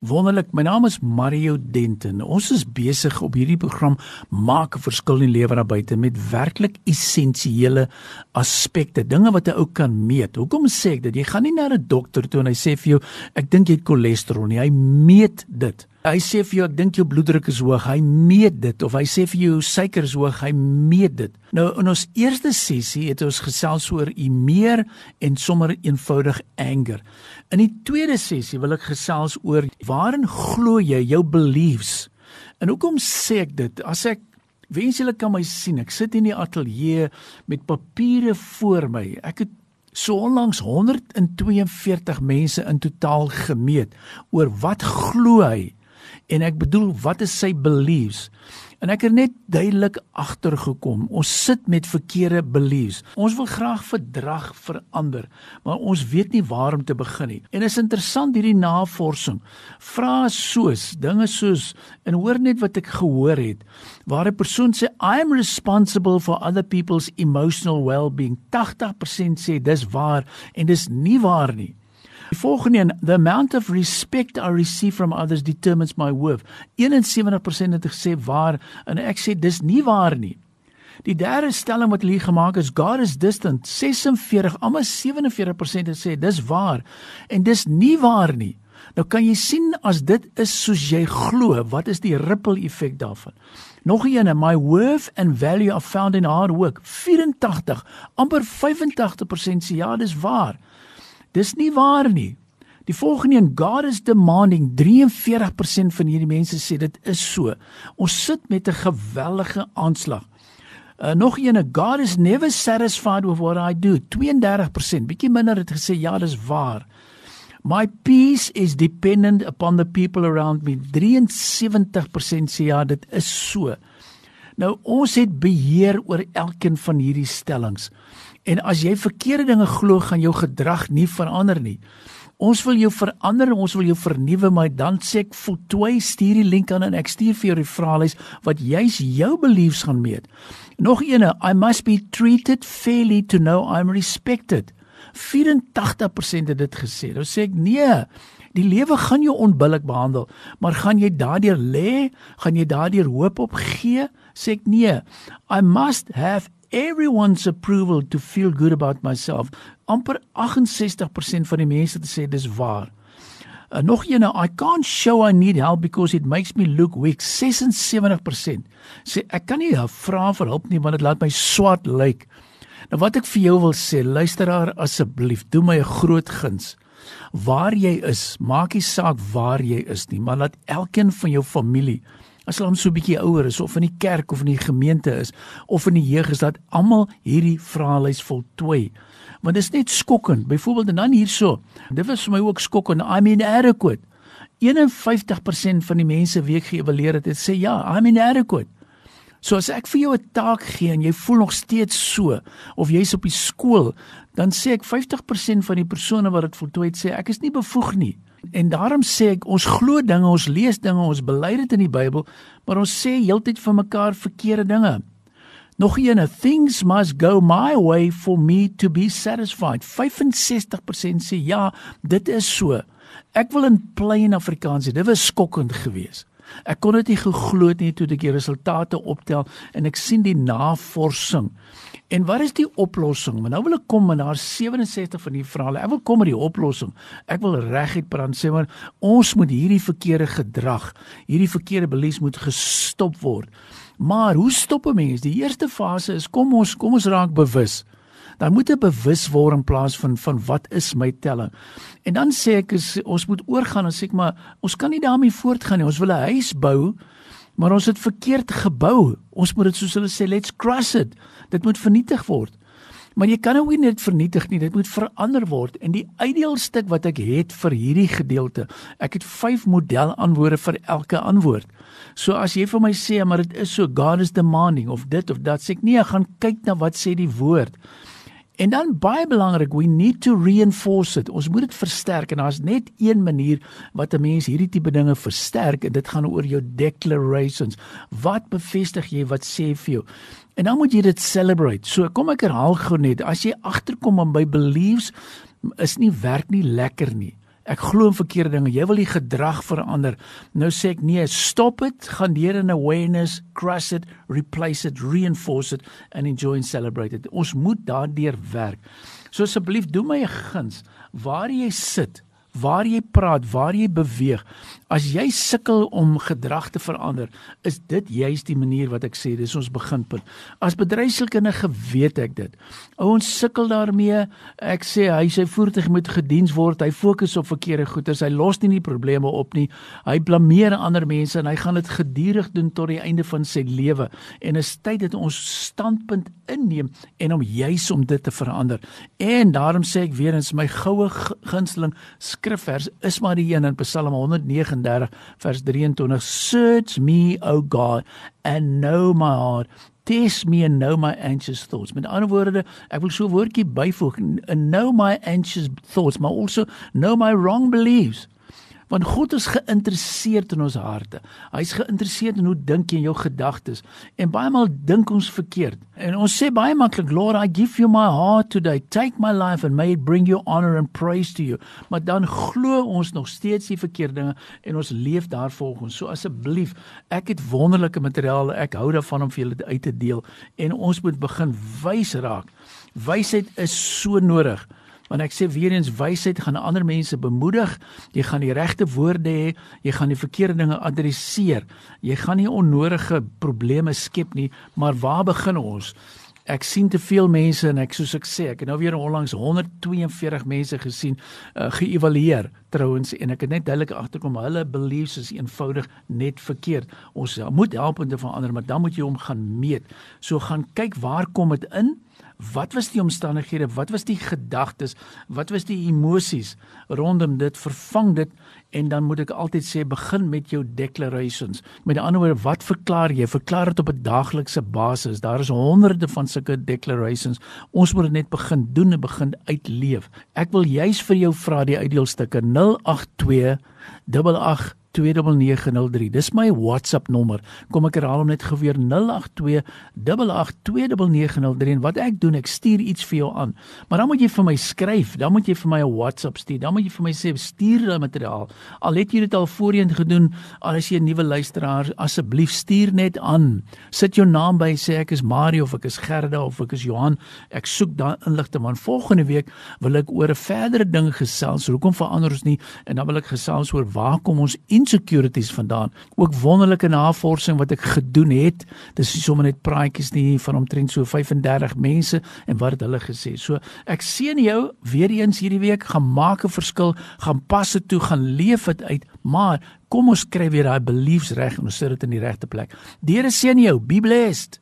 Wonderlik, my naam is Mario Denton. Ons is besig op hierdie program maak 'n verskil in lewe daar buite met werklik essensiële aspekte, dinge wat 'n ou kan meet. Hoekom sê ek dit? Jy gaan nie na 'n dokter toe en hy sê vir jou, ek dink jy het cholesterol nie. Hy meet dit. Hy sê vir jou ek dink jou bloeddruk is hoog. Hy meet dit of hy sê vir jou suiker is hoog. Hy meet dit. Nou in ons eerste sessie het ons gesels oor u meer en sommer eenvoudig anger. In die tweede sessie wil ek gesels oor waarin glo jy jou beliefs? En hoekom sê ek dit? As ek wens julle kan my sien. Ek sit in die ateljee met papiere voor my. Ek het so onlangs 142 mense in totaal gemeet oor wat glo hy en ek bedoel wat is sy beliefs? En ek het net duidelik agtergekom ons sit met verkeerde beliefs. Ons wil graag verdrag verander maar ons weet nie waar om te begin nie. En is interessant hierdie navorsing. Vra soos dinge soos en hoor net wat ek gehoor het waar 'n persoon sê i am responsible for other people's emotional well-being. 80% sê dis waar en dis nie waar nie volgende een, the amount of respect I receive from others determines my worth. 71% het gesê waar en ek sê dis nie waar nie. Die derde stelling wat hier gemaak is God is distant. 46, almal 47% het sê dis waar en dis nie waar nie. Nou kan jy sien as dit is soos jy glo, wat is die ripple effek daarvan? Nog een, my worth and value are found in hard work. 84, amper 85% sê ja, dis waar. Dis nie waar nie. Die volgende een God is demanding 43% van hierdie mense sê dit is so. Ons sit met 'n geweldige aanslag. Uh, nog een God is never satisfied with what I do. 32%, bietjie minder het gesê ja, dis waar. My peace is dependent upon the people around me. 73% sê ja, dit is so. Nou ons het beheer oor elkeen van hierdie stellings. En as jy verkeerde dinge glo, gaan jou gedrag nie verander nie. Ons wil jou verander, ons wil jou vernuwe, maar dan sê ek voltooi stuur die link aan en ek stuur vir jou die vraelys wat juis jou beliefs gaan meet. Nog eene, I must be treated fairly to know I'm respected. 84% het dit gesê. Nou sê ek nee. Die lewe gaan jou onbillik behandel, maar gaan jy daardeur lê? Gaan jy daardeur hoop op gee? Sê ek nee. I must have everyone's approval to feel good about myself. amper 68% van die mense het gesê dis waar. Uh, nog een, I can't show I need help because it makes me look weak. 76% sê ek kan nie vra vir hulp nie want dit laat my swart lyk. Nou wat ek vir jou wil sê, luisteraar asseblief, doen my 'n groot guns. Waar jy is, maak nie saak waar jy is nie, maar laat elkeen van jou familie as hulle so 'n bietjie ouer is of in die kerk of in die gemeente is of in die jeug is dat almal hierdie vraelys voltooi. Want dit is net skokkend. Byvoorbeeld en dan hierso. Dit was vir my ook skokkend. I mean adequate. 51% van die mense wie ek geëvalueer het, het sê ja, I mean adequate. So as ek vir jou 'n taak gee en jy voel nog steeds so of jy's op die skool, dan sê ek 50% van die persone wat dit voltooi het sê ek is nie bevoeg nie. En daarom sê ek ons glo dinge, ons lees dinge, ons bely dit in die Bybel, maar ons sê heeltyd vir mekaar verkeerde dinge. Nog een, things must go my way for me to be satisfied. 65% sê ja, dit is so. Ek wil in plain Afrikaans sê, dit was skokkend geweest. Ek kon dit nie geglo nie toe ek die resultate optel en ek sien die navorsing. En wat is die oplossing? Maar nou wil ek kom en daar 67 van die verhale. Ek wil kom met die oplossing. Ek wil reguit praat sê maar ons moet hierdie verkeerde gedrag, hierdie verkeerde beliefs moet gestop word. Maar hoe stop 'n mens? Die eerste fase is kom ons kom ons raak bewus. Dan moet 'n bewuswording in plaas van wat is my telling. En dan sê ek is, ons moet oorgaan en sê ek maar ons kan nie daarmee voortgaan nie. Ons wil 'n huis bou, maar ons het verkeerd gebou. Ons moet dit soos hulle sê, let's crush it. Dit moet vernietig word. Maar jy kan nou nie net vernietig nie, dit moet verander word. En die ideaal stuk wat ek het vir hierdie gedeelte, ek het 5 modelantwoorde vir elke antwoord. So as jy vir my sê maar dit is so God is demanding of dit of dat, sê ek nee, ek gaan kyk na wat sê die woord. En dan baie belangrik, we need to reinforce it. Ons moet dit versterk en daar's net een manier wat 'n mens hierdie tipe dinge versterk en dit gaan oor jou declarations. Wat bevestig jy wat sê vir jou? En dan moet jy dit celebrate. So kom ek herhaal gou net, as jy agterkom aan by beliefs is nie werk nie lekker nie. Ek glo in verkeerde dinge. Jy wil die gedrag verander. Nou sê ek nee, stop dit. Gaan deur in awareness, crush it, replace it, reinforce it and enjoy and celebrate it. Ons moet daardeur werk. So asseblief doen my 'n guns. Waar jy sit, waar jy praat, waar jy beweeg. As jy sukkel om gedrag te verander, is dit juist die manier wat ek sê, dis ons beginpunt. As bedryfskundige weet ek dit. Ouens sukkel daarmee. Ek sê hy sy voertuig moet gediens word. Hy fokus op verkeerde goederes. Hy los nie die probleme op nie. Hy blameer ander mense en hy gaan dit gedurig doen tot die einde van sy lewe. En is tyd dat ons standpunt inneem en om juis om dit te verander. En daarom sê ek weer eens my goue gunsteling skrifvers is maar die een in Psalm 109 39 vers 23 search me o god and know my heart. Test me and know my anxious thoughts. Met ander woorde ek wil so 'n woordjie byvoeg. Know my anxious thoughts maar also know my wrong beliefs want God is geïnteresseerd in ons harte. Hy's geïnteresseerd in hoe dink jy in jou gedagtes. En baie maal dink ons verkeerd. En ons sê baie maklik, Lord, I give you my heart today. Take my life and may it bring you honor and praise to you. Maar dan glo ons nog steeds die verkeerde dinge en ons leef daarvolgens. So asseblief, ek het wonderlike materiaal. Ek hou daarvan om vir julle uit te deel en ons moet begin wys raak. Wysheid is so nodig want ek sê weer eens wysheid gaan ander mense bemoedig. Jy gaan die regte woorde hê, jy gaan die verkeerde dinge adresseer. Jy gaan nie onnodige probleme skep nie, maar waar begin ons? Ek sien te veel mense en ek soos ek sê, ek het nou weer onlangs 142 mense gesien uh, geëvalueer trouens en ek het net duidelik agterkom hulle beliefs is eenvoudig net verkeerd. Ons moet help om te verander, maar dan moet jy hom gaan meet. So gaan kyk waar kom dit in? Wat was die omstandighede? Wat was die gedagtes? Wat was die emosies rondom dit? Vervang dit en dan moet ek altyd sê begin met jou declarations. Met ander woorde, wat verklaar jy? Verklaar dit op 'n daaglikse basis. Daar is honderde van sulke declarations. Ons moet dit net begin doen en begin uitleef. Ek wil juis vir jou vra die uitdeelstukke 082 88 08282903. Dis my WhatsApp nommer. Kom ek herhaal hom net geweer 0828829903 en wat ek doen, ek stuur iets vir jou aan. Maar dan moet jy vir my skryf, dan moet jy vir my 'n WhatsApp stuur. Dan moet jy vir my sê stuur daai materiaal. Al het jy dit al voorheen gedoen, al is jy 'n nuwe luisteraar, asseblief stuur net aan. Sit jou naam by, sê ek is Mario of ek is Gerda of ek is Johan. Ek soek daai inligting want volgende week wil ek oor 'n verdere ding gesels. Hoekom verander ons nie? En dan wil ek gesels oor waar kom ons in insecurities vandaan. Ook wonderlike navorsing wat ek gedoen het. Dis nie sommer net praatjies nie van omtrent so 35 mense en wat het hulle gesê. So ek seën jou weer eens hierdie week gaan maak 'n verskil, gaan pas dit toe, gaan leef dit uit, maar kom ons kry weer daai beliefs reg en ons sit dit in die regte plek. Deure seën jou. Be blessed.